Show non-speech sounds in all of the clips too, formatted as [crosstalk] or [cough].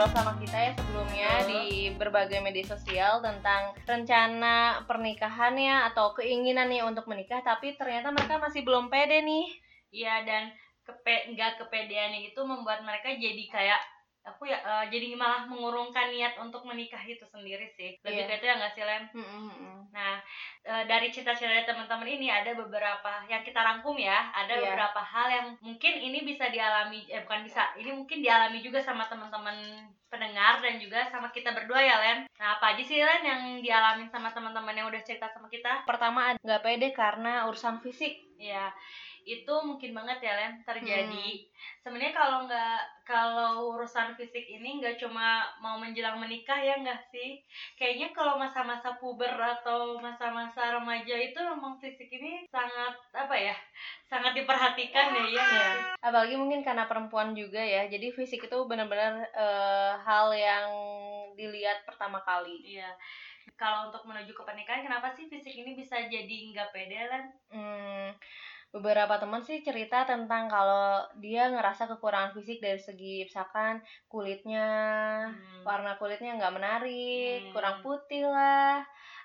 ngobrol sama kita ya sebelumnya Betul. di berbagai media sosial tentang rencana pernikahannya atau keinginannya untuk menikah, tapi ternyata mereka masih belum pede nih. Iya dan kepe nggak kepedeannya itu membuat mereka jadi kayak aku ya eh, jadi malah mengurungkan niat untuk menikah itu sendiri sih. Lebih Iya. ke itu ya nggak sih Lem? Nah, eh, dari cita-cita dari teman-teman ini ada beberapa yang kita rangkum ya, ada Iya. beberapa hal yang mungkin ini bisa dialami eh bukan bisa, ini mungkin dialami juga sama teman-teman pendengar dan juga sama kita berdua ya, Len. Nah, apa aja sih Len yang dialami sama teman-teman yang udah cerita sama kita? Pertama nggak pede karena urusan fisik. Ya, itu mungkin banget ya, Len, terjadi. Sebenarnya kalau nggak kalau urusan fisik ini nggak cuma mau menjelang menikah ya nggak sih? Kayaknya kalau masa-masa puber atau masa-masa remaja itu memang fisik ini sangat apa ya? Sangat diperhatikan ya ya. Apalagi mungkin karena perempuan juga ya. Jadi fisik itu benar-benar eh, hal yang dilihat pertama kali. Iya. Kalau untuk menuju ke pernikahan, kenapa sih fisik ini bisa jadi nggak pede, Len? Hmm, beberapa teman sih cerita tentang kalau dia ngerasa kekurangan fisik dari segi misalkan kulitnya, Hmm. warna kulitnya nggak menarik, Hmm. kurang putih lah,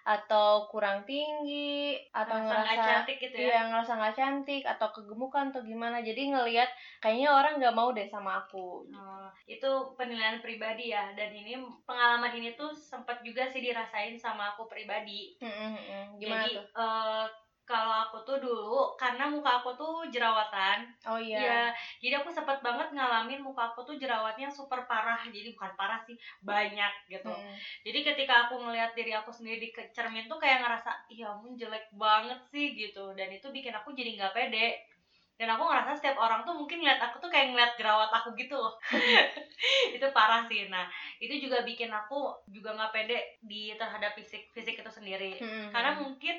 atau kurang tinggi, atau Ngerasa nggak ngerasa cantik gitu ya? iya ngerasa nggak cantik atau kegemukan atau gimana. Jadi ngelihat kayaknya orang nggak mau deh sama aku. Oh, itu penilaian pribadi ya dan ini pengalaman ini tuh sempat juga sih dirasain sama aku pribadi Hmm, hmm, hmm. Gimana jadi tuh? eh, kalau aku tuh dulu karena muka aku tuh jerawatan. Oh iya. ya jadi aku sempat banget ngalamin muka aku tuh jerawatnya super parah. Jadi bukan parah sih banyak gitu. Hmm. jadi ketika aku ngelihat diri aku sendiri di cermin tuh kayak ngerasa iya ampun jelek banget sih gitu. Dan itu bikin aku jadi nggak pede dan aku ngerasa setiap orang tuh mungkin ngeliat aku tuh kayak ngeliat jerawat aku gitu loh [laughs] itu parah sih nah itu juga bikin aku juga nggak pede di terhadap fisik fisik itu sendiri Hmm, karena hmm. mungkin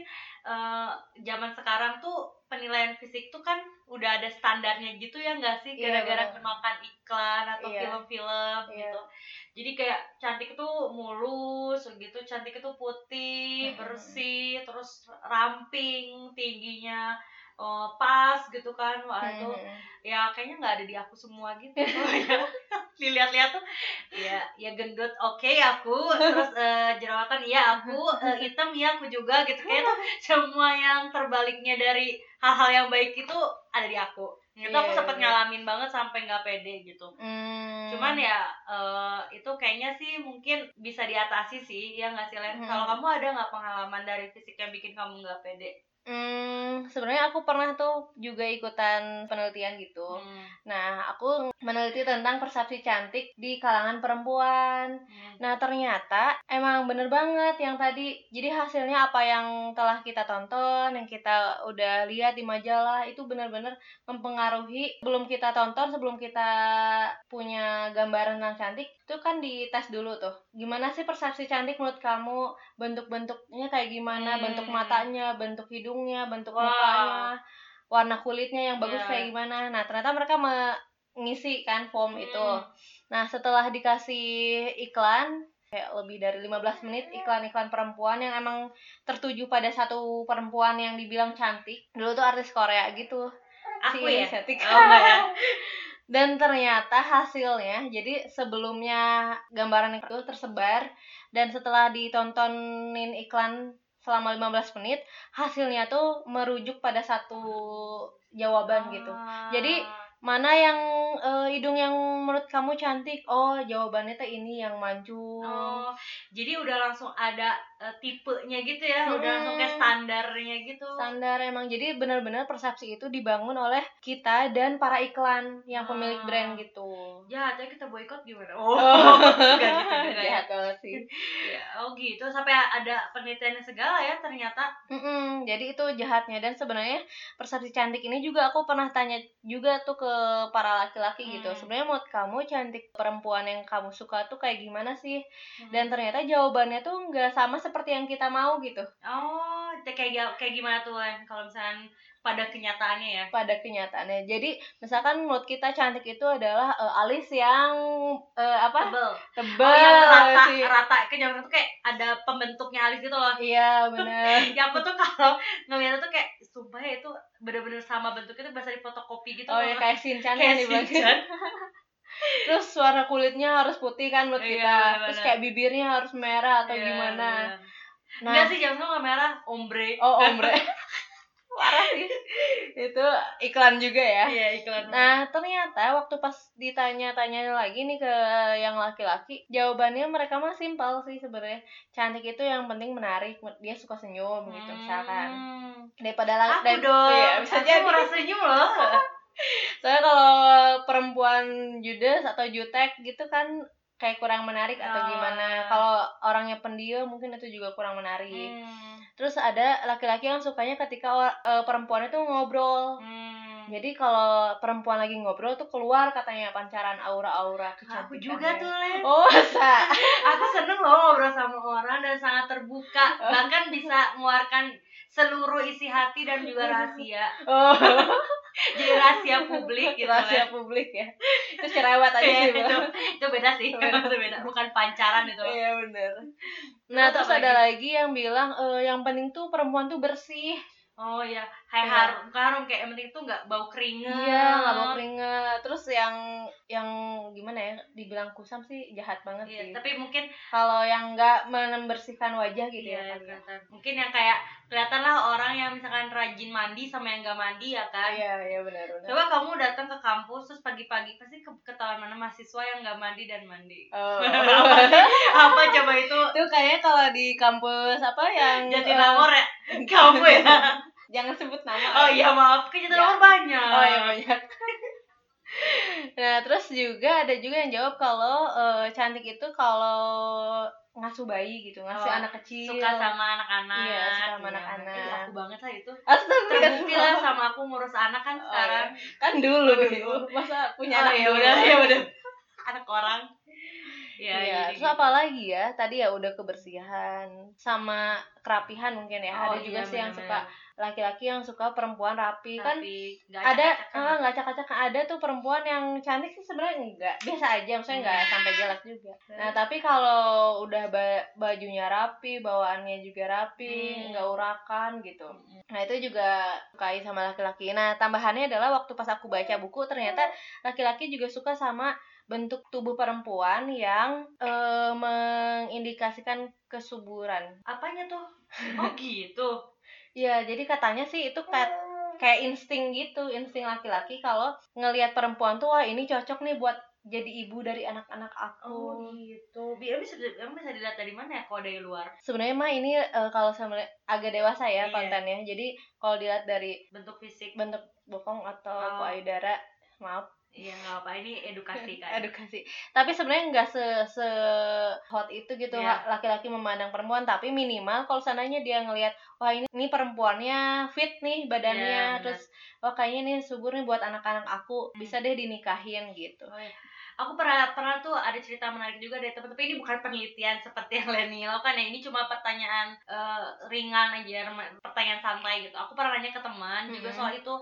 eh, zaman sekarang tuh penilaian fisik tuh kan udah ada standarnya gitu ya nggak sih Iya, gara-gara bener. kemakan iklan atau Iya. film-film Iya. gitu jadi kayak cantik itu mulus gitu cantik itu putih Mm-mm. bersih terus ramping tingginya eh, pas gitu kan wah Hmm, itu hmm, hmm. ya kayaknya nggak ada di aku semua gitu [laughs] ya dilihat-lihat tuh ya ya gendut oke aku terus eh, jerawatan iya aku eh, [laughs] hitam iya aku juga gitu kayak tuh semua yang terbaliknya dari hal-hal yang baik itu ada di aku itu Iya, aku iya, sempet iya. ngalamin banget sampai nggak pede gitu Hmm. cuman ya eh, itu kayaknya sih mungkin bisa diatasi sih ya nggak sih Len Hmm. kalau kamu ada nggak pengalaman dari fisik yang bikin kamu nggak pede Hmm, sebenarnya aku pernah tuh juga ikutan penelitian gitu. Hmm. Nah, aku meneliti tentang persepsi cantik di kalangan perempuan. Hmm. Nah, ternyata emang bener banget yang tadi. Jadi hasilnya apa yang telah kita tonton, yang kita udah lihat di majalah itu bener-bener mempengaruhi. Sebelum kita tonton, sebelum kita punya gambaran tentang cantik, itu kan dites dulu tuh. Gimana sih persepsi cantik menurut kamu? Bentuk-bentuknya kayak gimana? Hmm. Bentuk matanya, bentuk hidungnya, bentuk Wow. mukanya, warna kulitnya yang bagus Iya. kayak gimana? Nah, ternyata mereka mengisi kan form itu. Hmm. Nah, setelah dikasih iklan kayak lebih dari 15 menit iklan-iklan perempuan yang emang tertuju pada satu perempuan yang dibilang cantik. Dulu tuh artis Korea gitu. Si aku ini ya cantik. oh ya [laughs] Dan ternyata hasilnya, jadi sebelumnya gambaran itu tersebar dan setelah ditontonin iklan selama 15 menit, hasilnya tuh merujuk pada satu jawaban gitu. Ah. Jadi, Mana yang eh, hidung yang menurut kamu cantik? Oh, jawabannya tuh ini yang mancung. Oh, jadi udah langsung ada eh, tipenya gitu ya, udah Hmm. langsung kayak standarnya gitu. Standar emang. Jadi benar-benar persepsi itu dibangun oleh kita dan para iklan yang pemilik Ah. brand gitu. Jahatnya kita boykot gimana? [laughs] Oh, Oh, enggak gitu juga ya. Banget sih. Ya, Oh gitu, sampai ada penelitiannya segala ya ternyata. Mm-mm, jadi itu jahatnya dan sebenarnya persepsi cantik ini juga aku pernah tanya juga tuh ke para laki-laki gitu. Hmm. Sebenarnya menurut kamu cantik perempuan yang kamu suka tuh kayak gimana sih? Hmm. Dan ternyata jawabannya tuh nggak sama seperti yang kita mau gitu. Oh kayak kayak gimana tuh kalau misalnya pada kenyataannya ya? Pada kenyataannya. Jadi misalkan menurut kita cantik itu adalah uh, alis yang uh, apa? Tebel. Tebel oh, yang rata sih. rata. Kenyang tuh kayak ada pembentuknya alis gitu loh. Iya benar. [laughs] Ya aku tuh kalau ngeliatnya tuh kayak sumpah ya itu bener-bener sama bentuknya tuh bahasa di fotokopi gitu oh ya loh. kayak sinchan kayak yang dibilang Shinchan. [laughs] terus warna kulitnya harus putih kan menurut Iya, kita. terus kayak bibirnya harus merah atau Iya, gimana. bener. nah. Enggak sih jangan nggak merah ombre. Oh ombre. [laughs] Parah sih. Itu iklan juga ya. Iya iklan. Nah, ternyata waktu pas ditanya-tanya lagi nih ke yang laki-laki, jawabannya mereka mah simpel sih sebenarnya. Cantik itu yang penting menarik, dia suka senyum gitu misalkan. Hmm. Daripada laki aku dong. Iya, bisa aku jadi. merasa senyum loh [laughs] Soalnya kalau perempuan judes atau jutek gitu kan kayak kurang menarik atau Oh. gimana. Kalau orangnya pendiam mungkin itu juga kurang menarik. Hmm. Terus ada laki-laki yang sukanya ketika eh, perempuan itu ngobrol. Hmm. Jadi kalau perempuan lagi ngobrol tuh keluar katanya pancaran aura-aura aku juga tuh Len Oh, masa? [laughs] aku seneng loh ngobrol sama orang dan sangat terbuka bahkan bisa mengeluarkan seluruh isi hati dan juga rahasia Oh, [laughs] jadi rahasia publik gitu rahasia Len. publik ya. Itu cerewet aja Iya, sih, itu, Bang. itu beda sih Beda. [laughs] itu beda bukan pancaran itu Iya, bener. Nah, Terus ada lagi yang bilang eh, yang penting tuh perempuan tuh bersih. Oh iya kayak Iya. harum bukan harum kayak yang penting tuh nggak bau keringet Iya, nggak mau keringet. Terus yang yang gimana ya? Dibilang kusam sih jahat banget Iya, sih. tapi mungkin Kalau yang nggak membersihkan wajah gitu iya, ya. kali ya. kelihatan. mungkin yang kayak kelihatan lah orang yang misalkan rajin mandi sama yang nggak mandi ya kan Iya, iya benar benar. coba kamu datang ke kampus terus pagi-pagi pasti ke ketahuan mana mahasiswa yang nggak mandi dan mandi Oh. [laughs] apa apa coba itu itu kayaknya kalau di kampus apa yang Jatinangor ya eh, [laughs] kamu ya? Jangan sebut nama. Oh iya maaf. Ke Jatinangor banyak. Oh iya banyak. [laughs] Nah terus juga ada juga yang jawab kalau eh, cantik itu kalau ngasuh bayi gitu ngasuh Oh, anak kecil. suka sama anak-anak. Iya, suka sama Iya. anak-anak. Ih, aku banget lah itu. Terbukti lah sama aku ngurus anak kan Oh, sekarang. kan dulu dulu. masa punya oh, anak ya udah ya udah. [laughs] Anak orang ya Iya, jadi terus apa lagi ya? Tadi ya udah kebersihan sama kerapihan mungkin ya. Oh, ada juga iya, sih yang suka laki-laki yang suka perempuan rapi. Kan Tapi nggak ada ah, nggak acak-acak ada tuh perempuan yang cantik sih sebenarnya enggak biasa aja maksudnya enggak Hmm. sampai jelek juga. Nah tapi kalau udah ba- bajunya rapi bawaannya juga rapi Hmm. nggak urakan gitu. Mm-mm. nah itu juga sukai sama laki-laki. Nah tambahannya adalah waktu pas aku baca buku ternyata laki-laki juga suka sama bentuk tubuh perempuan yang eh, mengindikasikan kesuburan. Apanya tuh? Oh gitu ya jadi katanya sih itu kayak kayak insting gitu insting laki-laki kalau ngelihat perempuan tuh wah ini cocok nih buat jadi ibu dari anak-anak oh aku gitu. Bi- emang bisa emang bisa dilihat dari mana ya kalau dari luar? Sebenarnya mah ini eh, kalau sama agak dewasa ya Iya. kontennya. Jadi kalau dilihat dari bentuk fisik. bentuk bokong atau Oh. payudara maaf iya nggak apa ini edukasi [laughs] kan edukasi tapi sebenarnya nggak se se hot itu gitu Iya. laki-laki memandang perempuan tapi minimal kalau sananya dia ngelihat wah ini ini perempuannya fit nih badannya Iya, benar. terus wah kayaknya nih subur nih buat anak-anak aku Hmm. bisa deh dinikahin gitu Oh, iya. Aku pernah pernah tuh ada cerita menarik juga dari temen tapi ini bukan penelitian seperti yang Leni lakukan ya. Ini cuma pertanyaan eh, ringan aja, pertanyaan santai gitu. Aku pernah nanya ke teman juga Mm-mm. soal itu.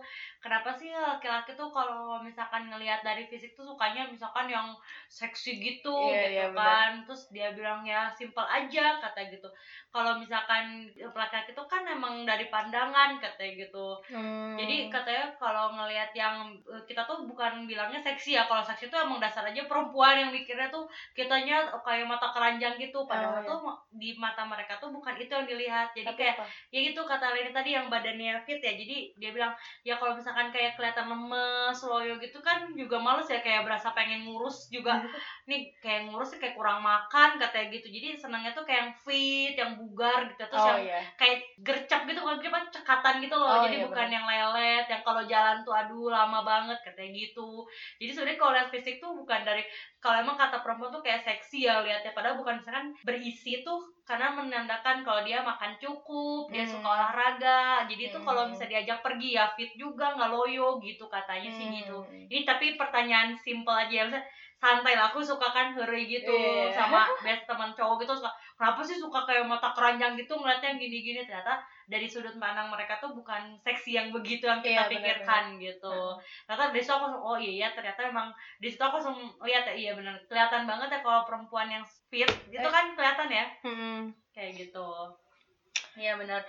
Kenapa sih laki-laki tuh kalau misalkan ngelihat dari fisik tuh sukanya misalkan yang seksi gitu Iya, gitu iya, kan. Terus dia bilang ya simple aja kata gitu. Kalau misalkan laki-laki tuh kan emang dari pandangan katanya gitu. Hmm. Jadi katanya kalau ngelihat yang eh, kita tuh bukan bilangnya seksi ya. Kalau seksi tuh emang dasar aja perempuan yang mikirnya tuh kitanya kayak mata keranjang gitu. Oh, Padahal iya. tuh di mata mereka tuh bukan itu yang dilihat. Jadi Tapi kayak apa? ya gitu kata Leni tadi yang badannya fit ya. Jadi dia bilang ya kalau misalkan kayak kelihatan lemes, loyo gitu kan juga males ya kayak berasa pengen ngurus juga. [laughs] Nih kayak ngurus kayak kurang makan katanya gitu. Jadi senangnya tuh kayak yang fit, yang bugar gitu. Terus oh yang iya kayak gercep gitu kan apa cekatan gitu loh Oh, jadi iya, bukan yang lelet yang kalau jalan tuh aduh lama banget katanya gitu jadi sebenarnya kalau lihat fisik tuh bukan dari kalau emang kata perempuan tuh kayak seksi ya lihatnya padahal bukan misalkan berisi tuh karena menandakan kalau dia makan cukup dia Hmm. suka olahraga jadi tuh kalau Hmm. bisa diajak pergi ya fit juga nggak loyo gitu katanya sih Hmm. gitu ini tapi pertanyaan simple aja ya santai lah aku suka kan hurry gitu Iya. sama best teman cowok gitu suka kenapa sih suka kayak mata keranjang gitu ngeliatnya gini-gini ternyata dari sudut pandang mereka tuh bukan seksi yang begitu yang kita Iya, benar, pikirkan gitu ternyata dari situ aku langsung, oh iya ya ternyata emang di situ aku langsung lihat ya iya benar kelihatan banget ya kalau perempuan yang fit itu Eh. kan kelihatan ya Mm-mm. kayak gitu iya benar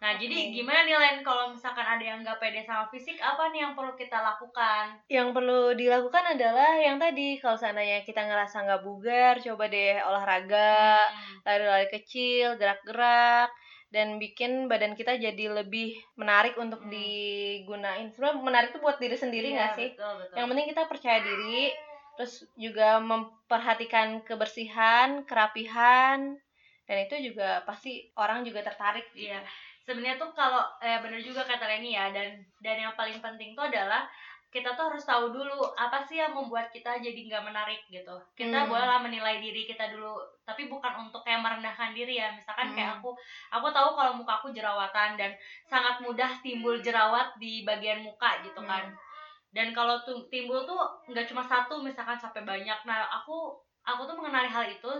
nah jadi Oke. gimana nih Len kalau misalkan ada yang nggak pede sama fisik apa nih yang perlu kita lakukan yang perlu dilakukan adalah yang tadi kalau seandainya kita ngerasa nggak bugar coba deh olahraga Hmm. lari-lari kecil gerak-gerak dan bikin badan kita jadi lebih menarik untuk Hmm. digunain sebenarnya menarik tuh buat diri sendiri Iya, nggak sih betul, betul. yang penting kita percaya diri terus juga memperhatikan kebersihan kerapihan dan itu juga pasti orang juga tertarik Iya, sebenarnya tuh kalau eh bener juga kata Leni ya dan dan yang paling penting tuh adalah kita tuh harus tahu dulu apa sih yang membuat kita jadi nggak menarik gitu. Kita Hmm. bolehlah menilai diri kita dulu, tapi bukan untuk kayak merendahkan diri ya. Misalkan kayak Hmm. aku, aku tahu kalau muka aku jerawatan dan sangat mudah timbul jerawat di bagian muka gitu kan. Hmm. Dan kalau tuh timbul tuh nggak cuma satu misalkan sampai banyak. Nah aku aku tuh mengenali hal itu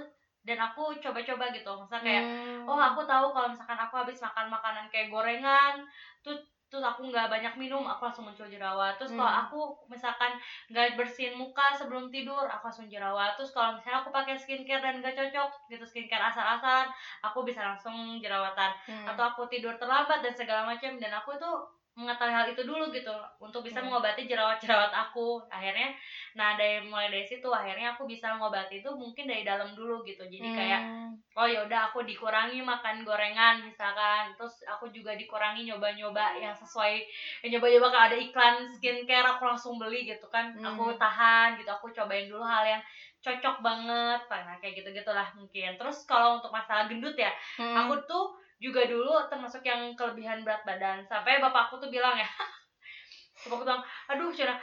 dan aku coba-coba gitu. Misalnya kayak Hmm. oh aku tahu kalau misalkan aku habis makan makanan kayak gorengan tuh terus aku nggak banyak minum aku langsung muncul jerawat terus kalau Hmm. aku misalkan nggak bersihin muka sebelum tidur aku langsung jerawat terus kalau misalnya aku pakai skincare dan nggak cocok gitu skincare asal-asalan aku bisa langsung jerawatan Hmm. atau aku tidur terlambat dan segala macam dan aku tuh mengetahui hal itu dulu gitu untuk bisa Hmm. mengobati jerawat-jerawat aku akhirnya nah dari mulai dari situ akhirnya aku bisa mengobati itu mungkin dari dalam dulu gitu jadi kayak Hmm. oh yaudah aku dikurangi makan gorengan misalkan terus aku juga dikurangi nyoba-nyoba yang sesuai nyoba-nyoba kalau ada iklan skincare aku langsung beli gitu kan Hmm. aku tahan gitu aku cobain dulu hal yang cocok banget nah kayak gitu gitulah mungkin terus kalau untuk masalah gendut ya Hmm. aku tuh juga dulu termasuk yang kelebihan berat badan. Sampai bapakku tuh bilang ya [laughs] bapakku bilang aduh Cina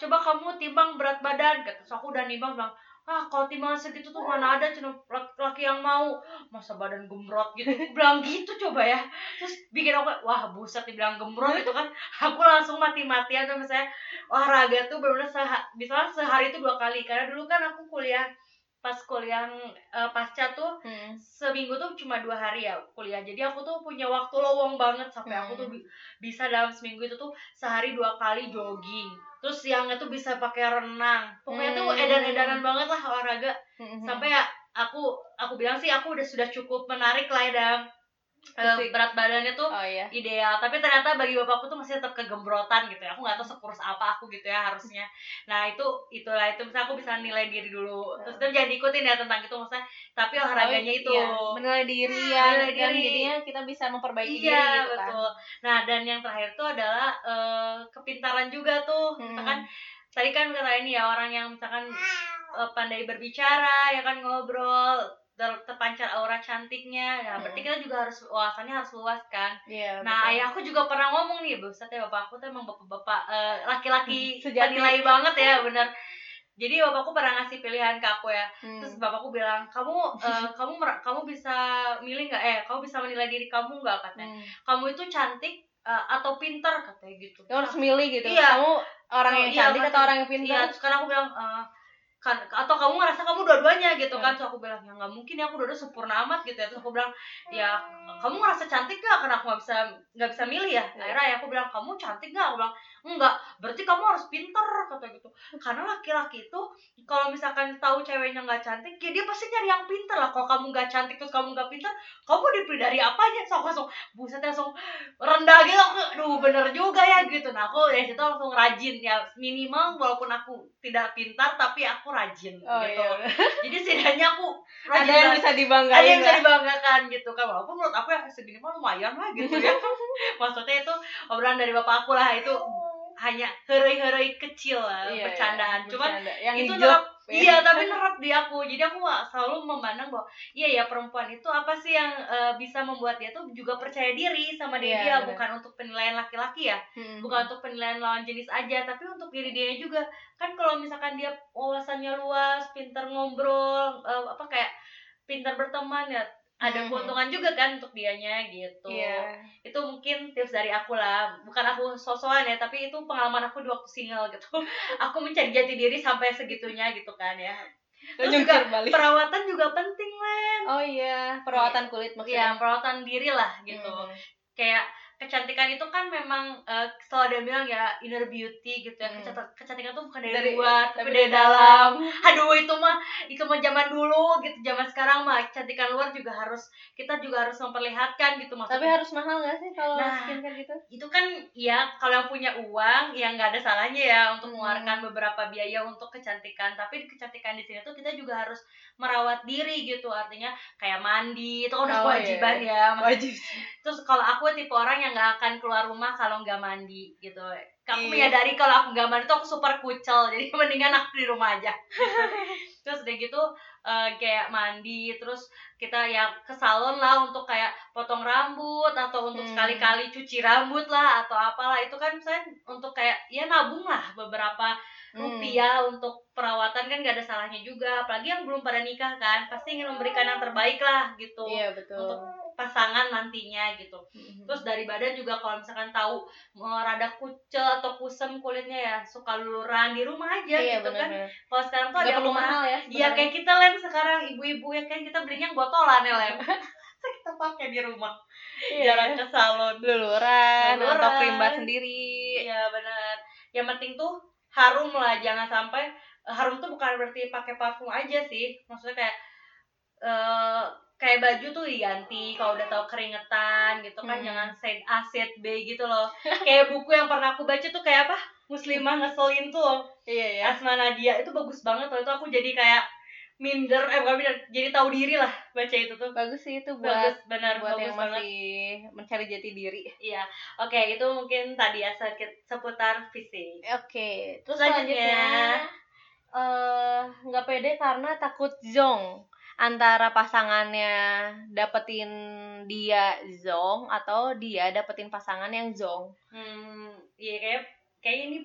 coba kamu timbang berat badan. Kata Terus aku udah nimbang bilang ah kalau timbangan segitu tuh mana ada Cina? Laki yang mau. Masa badan gembrot gitu? Bilang gitu coba ya. Terus bikin aku wah buset dibilang gembrot gitu kan. [laughs] Aku langsung mati-matian tuh misalnya olahraga tuh benar-benar seha- misalnya sehari itu dua kali. Karena dulu kan aku kuliah pas kuliah eh, pasca tuh Hmm. seminggu tuh cuma dua hari ya kuliah jadi aku tuh punya waktu lowong banget sampai aku tuh Hmm. bi- bisa dalam seminggu itu tuh sehari dua kali jogging terus siangnya tuh bisa pakai renang pokoknya tuh Hmm. edan-edanan banget lah olahraga Hmm. sampai ya aku aku bilang sih aku udah sudah cukup menarik lah ya dalam Fisik. berat badannya tuh oh iya. ideal. Tapi ternyata bagi bapakku tuh masih tetap kegembrotan gitu ya. Aku nggak tahu sekurus apa aku gitu ya harusnya. Nah itu itulah itu. Misalnya aku bisa nilai diri dulu. Terus itu jangan diikutin ya tentang itu. Maksudnya tapi olahraganya Oh, itu. Iya. menilai diri ya Menilai dan diri. jadinya kita bisa memperbaiki iya diri gitu kan. betul. Nah dan yang terakhir tuh adalah eh, kepintaran juga tuh. Hmm. misalkan tadi kan kata ini ya orang yang misalkan eh, pandai berbicara ya kan ngobrol ter- terpancar aura cantiknya nah berarti Hmm. kita juga harus wawasannya harus luas kan Iya, Nah, betul. ayahku juga pernah ngomong nih, buset ya bapakku tuh emang bapak-bapak eh, laki-laki [laughs] penilai banget ya, bener. Jadi bapakku pernah ngasih pilihan ke aku ya. Hmm. Terus bapakku bilang, "Kamu eh, [laughs] kamu kamu bisa milih nggak? Eh, kamu bisa menilai diri kamu nggak?" katanya. Hmm. "Kamu itu cantik eh, atau pinter?" katanya gitu. Kamu harus milih gitu Iya. kamu orang yang iya, cantik betul. atau orang yang pintar Iya, terus sekarang aku bilang eh, kan atau kamu ngerasa kamu dua-duanya gitu kan. Hmm. terus aku bilang ya nggak mungkin ya aku dua sempurna amat gitu ya. Terus aku bilang ya kamu ngerasa cantik gak karena aku nggak bisa nggak bisa milih ya Iya. akhirnya ya aku bilang kamu cantik gak aku bilang enggak berarti kamu harus pinter kata gitu. Karena laki-laki itu kalau misalkan tahu ceweknya nggak cantik ya dia pasti nyari yang pinter lah. Kalau kamu nggak cantik terus kamu nggak pinter kamu dipilih dari apanya? So aku langsung buset langsung rendah gitu. Aku aduh bener juga ya gitu. Nah aku dari situ langsung rajin. Ya minimal walaupun aku tidak pintar tapi aku rajin oh gitu. iya. Jadi setidaknya aku [laughs] ada rajin yang lah. bisa dibanggain ada yang bisa dibanggakan gitu. Kan walaupun menurut aku ya segini mah lumayan lah gitu ya. [laughs] Maksudnya itu obrolan dari bapak aku lah itu hanya heroi-heroi kecil lah Iya, bercandaan iya, cuman bercanda. yang itu hijau nerap ya. iya tapi nerap di aku jadi aku selalu memandang bahwa iya ya perempuan itu apa sih yang eh, bisa membuat dia tuh juga percaya diri sama diri Iya, dia benar. bukan untuk penilaian laki-laki ya Hmm. bukan untuk penilaian lawan jenis aja tapi untuk diri dia juga kan kalau misalkan dia wawasannya luas pintar ngobrol eh, apa kayak pintar berteman ya ada Mhm. keuntungan juga kan untuk dianya gitu Iya. itu mungkin tips dari aku lah bukan aku sosokan ya tapi itu pengalaman aku di waktu single gitu [laughs] aku mencari jati diri sampai segitunya gitu kan ya Terus juga balik. perawatan juga penting Len Oh iya, perawatan kulit ya maksudnya. perawatan diri lah gitu Mhm. kayak kecantikan itu kan memang eh, selalu ada yang bilang ya inner beauty gitu ya Hmm. Kecantikan- tuh bukan dari, Dari- luar tapi dari dari dalam [laughs] aduh itu mah itu mah zaman dulu gitu zaman sekarang mah kecantikan luar juga harus kita juga harus memperlihatkan gitu maksudnya Tapi harus mahal gak sih kalau Nah. skincare gitu? itu kan ya kalau yang punya uang ya nggak ada salahnya ya untuk Hmm. mengeluarkan beberapa biaya untuk kecantikan tapi kecantikan di sini tuh kita juga harus merawat diri gitu artinya kayak mandi itu kan udah Oh, kewajiban iya. ya Wajib. terus kalau aku tipe orang yang nggak akan keluar rumah kalau nggak mandi gitu aku Iya. menyadari kalau aku nggak mandi tuh aku super kucel [laughs] jadi mendingan aku di rumah aja [laughs] terus udah gitu eh, kayak mandi terus kita ya ke salon lah untuk kayak potong rambut atau untuk Hmm. sekali-kali cuci rambut lah atau apalah itu kan saya untuk kayak ya nabung lah beberapa Hmm. rupiah untuk perawatan kan gak ada salahnya juga apalagi yang belum pada nikah kan pasti ingin memberikan yang terbaik lah gitu Iya betul. untuk pasangan nantinya gitu Mhm. terus dari badan juga kalau misalkan tahu mau rada kucel atau kusem kulitnya ya suka luluran di rumah aja iya gitu kan benar. kalau sekarang tuh ada Gak murah. mahal ya. Iya kayak kita lem sekarang ibu-ibu ya kan kita belinya yang botolan ya lem. [laughs] kita pakai di rumah. Iya. Jarang ke salon. luluran, atau Luluran. krim bat sendiri. Iya benar. Yang penting tuh harum lah jangan sampai harum tuh bukan berarti pakai parfum aja sih. Maksudnya kayak eh kayak baju tuh diganti kalau udah tahu keringetan gitu kan Hmm. jangan set A set B gitu loh kayak buku yang pernah aku baca tuh kayak apa muslimah ngeselin tuh loh Iya ya. Asma Nadia itu bagus banget loh itu aku jadi kayak minder eh bukan minder jadi tahu diri lah baca itu tuh Bagus sih itu buat bagus benar buat bagus yang banget masih mencari jati diri. iya oke itu mungkin tadi ya sedikit seputar fisik Oke, terus Selanjutnya. eh nggak pede karena takut zong antara pasangannya dapetin dia zong atau dia dapetin pasangan yang zong. hmm iya kayak kayak ini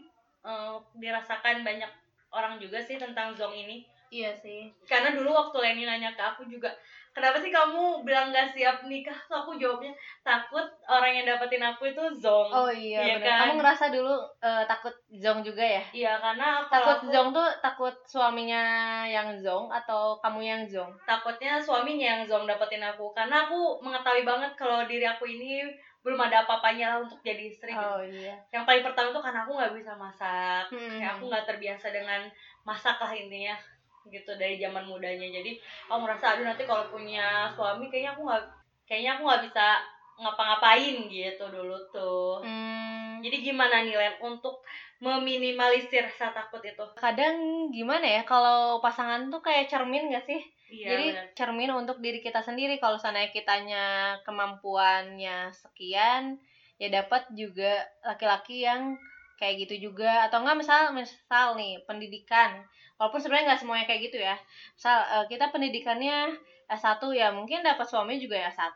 eh, dirasakan banyak orang juga sih tentang zong ini Iya sih. karena dulu waktu Leni nanya ke aku juga kenapa sih kamu bilang gak siap nikah Terus aku jawabnya takut orang yang dapetin aku itu zong Oh iya, Iya kan? Kamu ngerasa dulu eh, takut zong juga ya? iya karena kalau Takut aku- zong tuh takut suaminya yang zong atau kamu yang zong? takutnya suaminya yang zong dapetin aku karena aku mengetahui banget kalau diri aku ini belum ada apa-apanya lah untuk jadi istri gitu. Oh iya. yang paling pertama tuh karena aku nggak bisa masak Hmm. kayak aku nggak terbiasa dengan masak lah intinya gitu dari zaman mudanya jadi aku merasa aduh nanti kalau punya suami kayaknya aku nggak kayaknya aku nggak bisa ngapa-ngapain gitu dulu tuh Hmm, jadi gimana nih Len untuk meminimalisir rasa takut itu kadang gimana ya kalau pasangan tuh kayak cermin gak sih? iya Jadi benar. cermin untuk diri kita sendiri. Kalau seandainya kitanya kemampuannya sekian, ya dapat juga laki-laki yang kayak gitu juga. Atau enggak misal misal nih pendidikan. Walaupun sebenarnya nggak semuanya kayak gitu ya. Misal eh, kita pendidikannya S1 ya mungkin dapat suami juga ya S1.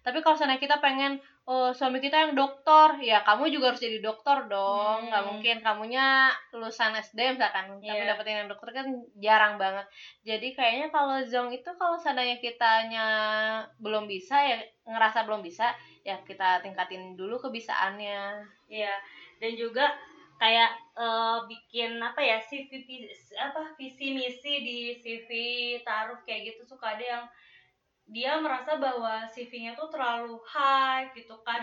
Tapi kalau seandainya kita pengen oh suami kita yang dokter, ya kamu juga harus jadi dokter dong. Nggak Hmm. mungkin kamunya lulusan SD misalkan, tapi Iya. dapetin yang dokter kan jarang banget. Jadi kayaknya kalau zong itu kalau seandainya kitanya belum bisa ya ngerasa belum bisa ya kita tingkatin dulu kebisaannya. Iya, dan juga kayak eh, bikin apa ya CV apa visi misi di CV taruh kayak gitu. Suka ada yang dia merasa bahwa CV-nya tuh terlalu high gitu kan.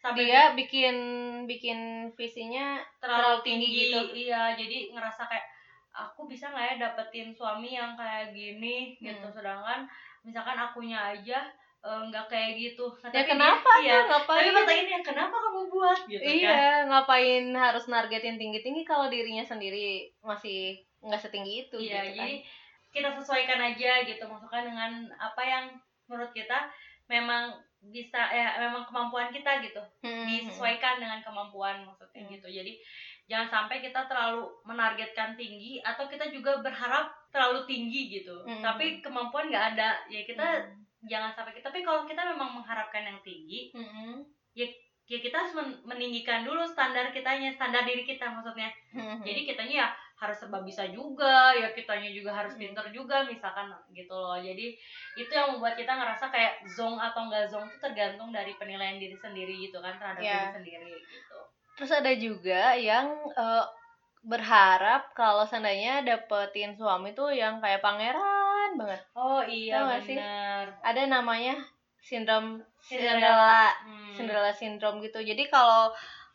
Sampai Dia bikin bikin visinya terlalu tinggi gitu. iya. Jadi ngerasa kayak aku bisa nggak ya dapetin suami yang kayak gini? Gitu. Hmm. sedangkan misalkan akunya aja eh, nggak kayak gitu Nah, ya tapi kenapa dia, iya, tuh ngapain? tapi pertanyaannya kenapa kamu buat gitu kan iya, ngapain harus nargetin tinggi-tinggi kalau dirinya sendiri masih nggak setinggi itu Iya, gitu kan. jadi kita sesuaikan aja gitu, masukkan dengan apa yang menurut kita memang bisa ya memang kemampuan kita gitu, Hmm. disesuaikan dengan kemampuan maksudnya Hmm. gitu. Jadi jangan sampai kita terlalu menargetkan tinggi atau kita juga berharap terlalu tinggi gitu. Hmm. Tapi kemampuan nggak ada, ya kita Hmm. Jangan sampai kita. Tapi kalau kita memang mengharapkan yang tinggi, Hmm. ya kita harus men- meninggikan dulu standar kitanya, standar diri kita maksudnya. Hmm. Jadi kitanya ya harus serba bisa juga ya kitanya juga harus pinter juga misalkan gitu loh jadi itu yang membuat kita ngerasa kayak zong atau enggak zong itu tergantung dari penilaian diri sendiri gitu kan terhadap Iya. diri sendiri gitu Terus ada juga yang eh, berharap kalau seandainya dapetin suami tuh yang kayak pangeran banget. oh iya Tau gak sih? benar Ada namanya sindrom Cinderella. Cinderella, Hmm. Cinderella syndrome gitu. Jadi kalau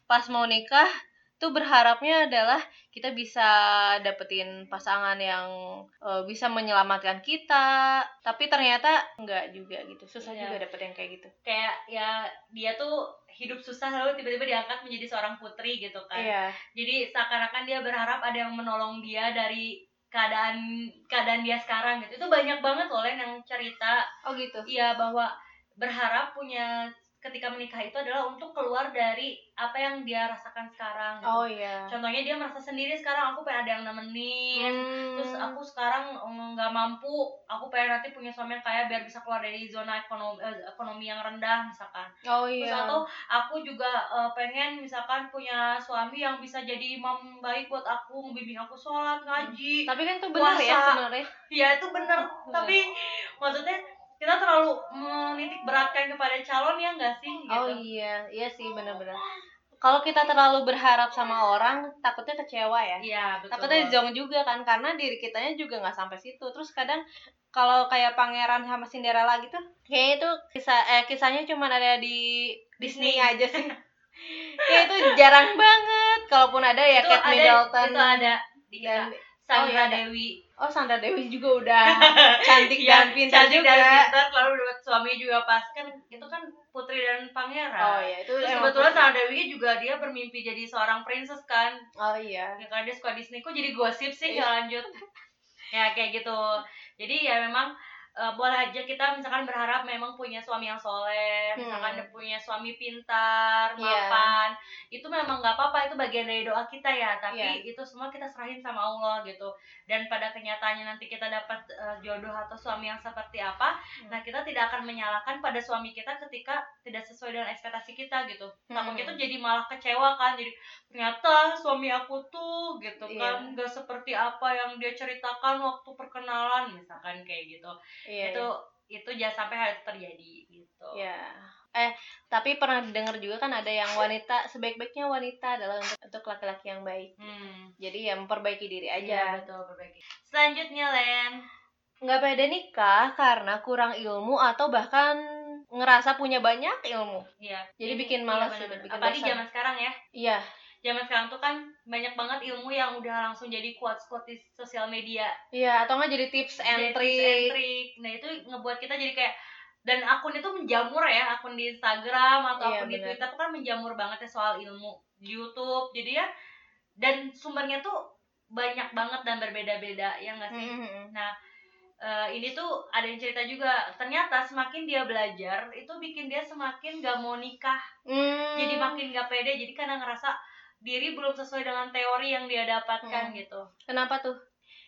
pas mau nikah tuh berharapnya adalah kita bisa dapetin pasangan yang eh, bisa menyelamatkan kita, tapi ternyata enggak juga gitu. Susah Iya. juga dapet yang kayak gitu. kayak ya dia tuh hidup susah lalu tiba-tiba diangkat menjadi seorang putri gitu kan Iya. jadi seakan-akan dia berharap ada yang menolong dia dari keadaan keadaan dia sekarang gitu itu banyak banget loh Len yang cerita Oh gitu. iya bahwa berharap punya ketika menikah itu adalah untuk keluar dari apa yang dia rasakan sekarang gitu. Oh iya. contohnya dia merasa sendiri sekarang aku pengen ada yang nemenin Hmm. terus aku sekarang mm, nggak mampu aku pengen nanti punya suami yang kaya biar bisa keluar dari zona ekonomi eh, ekonomi yang rendah misalkan Oh terus iya. atau aku juga eh, pengen misalkan punya suami yang bisa jadi imam baik buat aku membimbing aku sholat ngaji Tapi kan tuh benar ya sebenarnya. ya itu bener tapi maksudnya kita terlalu menitik beratkan kepada calon ya enggak sih gitu Oh iya, iya sih benar-benar. Kalau kita terlalu berharap sama orang, takutnya kecewa ya. iya betul Takutnya zong juga kan, karena diri kitanya juga nggak sampai situ. Terus kadang kalau kayak pangeran sama Cinderella gitu, kayaknya itu kisah eh kisahnya cuma ada di Disney, Disney. aja sih. [laughs] Kayak itu jarang banget. Kalaupun ada ya itu Kate ada Middleton itu ada di kita Sandra oh, iya. Dewi oh Sandra Dewi juga udah [laughs] cantik Iya, dan pintar cantik juga. dan pintar lalu dapat suami juga pas kan itu kan putri dan pangeran Oh iya, itu Terus kebetulan. Sandra Dewi juga dia bermimpi jadi seorang princess kan Oh iya. ya kan dia suka Disney kok jadi gosip sih Iya. nggak lanjut [laughs] ya kayak gitu jadi ya memang eh, boleh aja kita misalkan berharap memang punya suami yang soleh misalkan Hmm. dia punya suami pintar Iya. mapan itu memang nggak apa-apa itu bagian dari doa kita ya tapi Iya. itu semua kita serahin sama Allah gitu dan pada kenyataannya nanti kita dapat eh, jodoh atau suami yang seperti apa Hmm. nah kita tidak akan menyalahkan pada suami kita ketika tidak sesuai dengan ekspektasi kita gitu takutnya Hmm. tuh jadi malah kecewa kan jadi ternyata suami aku tuh gitu Iya. kan nggak seperti apa yang dia ceritakan waktu perkenalan misalkan kayak gitu Iya. itu itu jangan sampai hal itu terjadi gitu Ya. Eh, tapi pernah dengar juga kan ada yang wanita sebaik-baiknya wanita adalah untuk, untuk laki-laki yang baik. hmm. Jadi ya memperbaiki diri Iya, aja. betul perbaiki selanjutnya Len Nggak pede nikah karena kurang ilmu atau bahkan ngerasa punya banyak ilmu. iya Jadi Ini- bikin iya, malas gitu, bikin apalagi zaman sekarang ya Iya, zaman sekarang tuh kan banyak banget ilmu yang udah langsung jadi quotes quotes di sosial media iya atau nggak jadi tips and trick. Nah itu ngebuat kita jadi kayak dan akun itu menjamur ya akun di Instagram atau Iya, akun di benar. Twitter tuh kan menjamur banget ya soal ilmu di YouTube jadi ya dan sumbernya tuh banyak banget dan berbeda-beda ya nggak sih Mm-mm. Eh, ini tuh ada yang cerita juga ternyata semakin dia belajar itu bikin dia semakin gak mau nikah Hmm. jadi makin gak pede jadi karena ngerasa diri belum sesuai dengan teori yang dia dapatkan Hmm. gitu Kenapa tuh?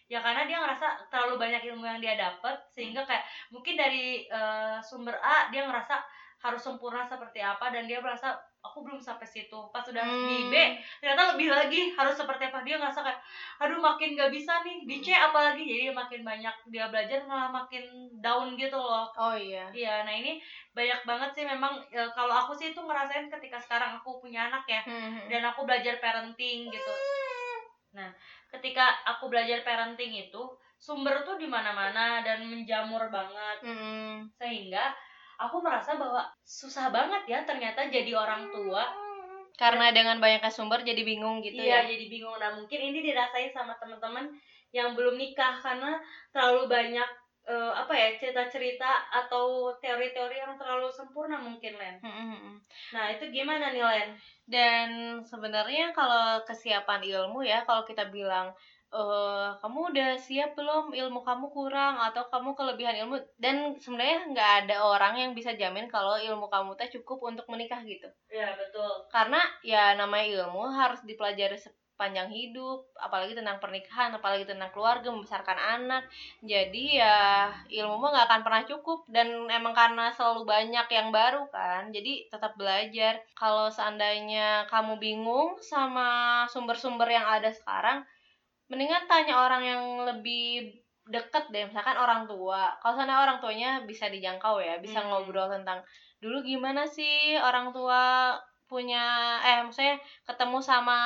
ya karena dia ngerasa terlalu banyak ilmu yang dia dapat sehingga kayak mungkin dari eh, sumber A dia ngerasa harus sempurna seperti apa dan dia merasa aku belum sampai situ pas udah di B Hmm. ternyata lebih lagi harus seperti apa dia ngerasa kayak aduh makin gak bisa nih di C apalagi jadi makin banyak dia belajar malah makin down gitu loh Oh iya. iya nah ini banyak banget sih memang eh, kalau aku sih itu ngerasain ketika sekarang aku punya anak ya Hmm. dan aku belajar parenting gitu. Nah, ketika aku belajar parenting itu sumber tuh di mana-mana dan menjamur banget Hmm. sehingga aku merasa bahwa susah banget ya ternyata jadi orang tua. Karena dengan banyaknya sumber jadi bingung gitu iya, ya. jadi bingung. Nah, mungkin ini dirasain sama teman-teman yang belum nikah karena terlalu banyak eh, apa ya cerita-cerita atau teori-teori yang terlalu sempurna mungkin Len. Nah, itu gimana nih Len? Dan sebenarnya kalau kesiapan ilmu ya, kalau kita bilang eh kamu udah siap belum? Ilmu kamu kurang atau kamu kelebihan ilmu? Dan sebenarnya nggak ada orang yang bisa jamin kalau ilmu kamu teh cukup untuk menikah gitu. Iya, betul. karena ya namanya ilmu harus dipelajari sepanjang hidup apalagi tentang pernikahan apalagi tentang keluarga membesarkan anak. Jadi ya ilmu mah nggak akan pernah cukup dan emang karena selalu banyak yang baru kan jadi tetap belajar. Kalau seandainya kamu bingung sama sumber-sumber yang ada sekarang mendingan tanya orang yang lebih deket deh misalkan orang tua kalau sana orang tuanya bisa dijangkau ya bisa Hmm. ngobrol tentang dulu gimana sih orang tua punya eh maksudnya ketemu sama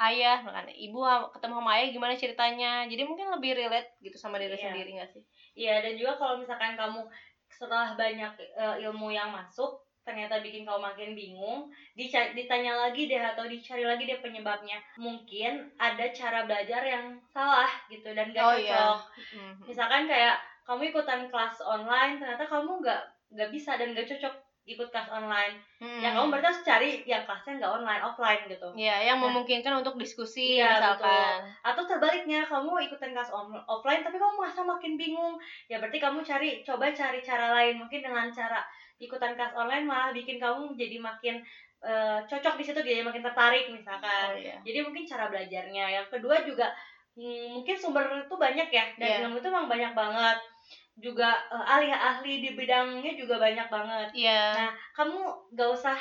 ayah kan ibu ketemu sama ayah gimana ceritanya jadi mungkin lebih relate gitu sama diri Iya. sendiri gak sih Iya dan juga kalau misalkan kamu setelah banyak eh, ilmu yang masuk ternyata bikin kamu makin bingung dica- ditanya lagi deh atau dicari lagi deh penyebabnya mungkin ada cara belajar yang salah gitu dan gak Oh, cocok iya. Misalkan kayak kamu ikutan kelas online ternyata kamu nggak nggak bisa dan gak cocok ikut kelas online Hmm. ya kamu berarti harus cari yang kelasnya nggak online offline gitu Iya, yang Nah. memungkinkan untuk diskusi Iya, misalkan. atau terbaliknya kamu ikutan kelas offline tapi kamu merasa makin bingung ya berarti kamu cari coba cari cara lain mungkin dengan cara ikutan kelas online malah bikin kamu jadi makin eh, cocok di situ jadi makin tertarik misalkan Oh, iya. jadi mungkin cara belajarnya yang kedua juga hmm, mungkin sumber itu banyak ya dan Iya. ilmu itu emang banyak banget juga eh, ahli-ahli di bidangnya juga banyak banget Iya. Nah, kamu gak usah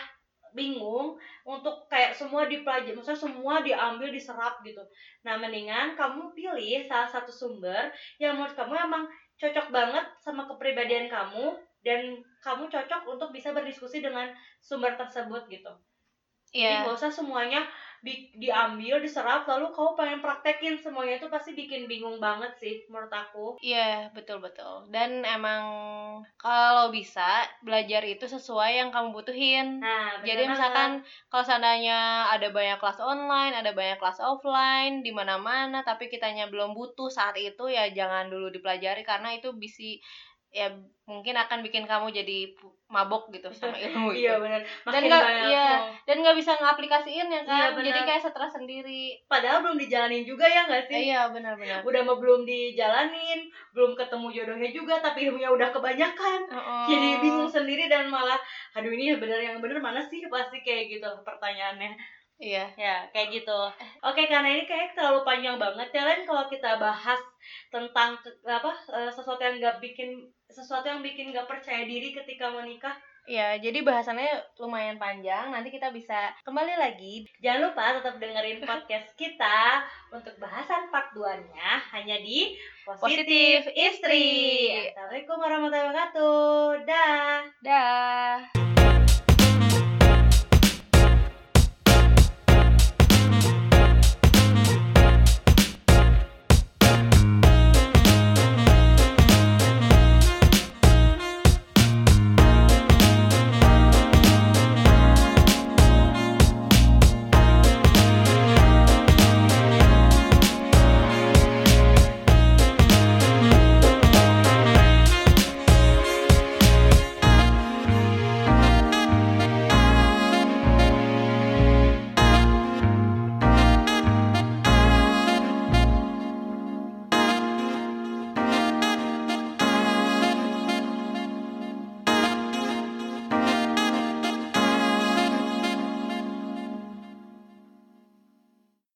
bingung untuk kayak semua dipelajari, maksudnya semua diambil, diserap gitu. Nah, mendingan kamu pilih salah satu sumber yang menurut kamu emang cocok banget sama kepribadian kamu dan kamu cocok untuk bisa berdiskusi dengan sumber tersebut gitu. Jadi Iya. gak usah semuanya di- diambil, diserap, lalu kamu pengen praktekin semuanya itu pasti bikin bingung banget sih menurut aku. Iya, betul betul. Dan emang kalau bisa belajar itu sesuai yang kamu butuhin. Nah, Jadi misalkan kalau seandainya ada banyak kelas online, ada banyak kelas offline di mana-mana tapi kitanya belum butuh saat itu ya jangan dulu dipelajari karena itu bisa ya mungkin akan bikin kamu jadi mabok gitu sama [laughs] ilmu itu. Iya benar. Dan nggak- iya. mau. Dan nggak bisa ngaplikasiin ya kan. Iya, benar. jadi kayak stres sendiri. Padahal belum dijalanin juga ya nggak sih? Iya, benar-benar. udah mah belum dijalanin, belum ketemu jodohnya juga, tapi ilmunya udah kebanyakan. Heeh. Jadi bingung sendiri dan malah, aduh ini bener yang bener mana sih pasti kayak gitu pertanyaannya. Iya. Ya kayak gitu. Oke karena ini kayak terlalu panjang banget ya Len kalau kita bahas tentang apa eh, sesuatu yang nggak bikin sesuatu yang bikin nggak percaya diri ketika menikah. Ya, jadi bahasannya lumayan panjang. Nanti kita bisa kembali lagi. Jangan lupa tetap dengerin podcast kita untuk bahasan part 2-nya hanya di Positif Positif Istri. Assalamualaikum warahmatullahi wabarakatuh.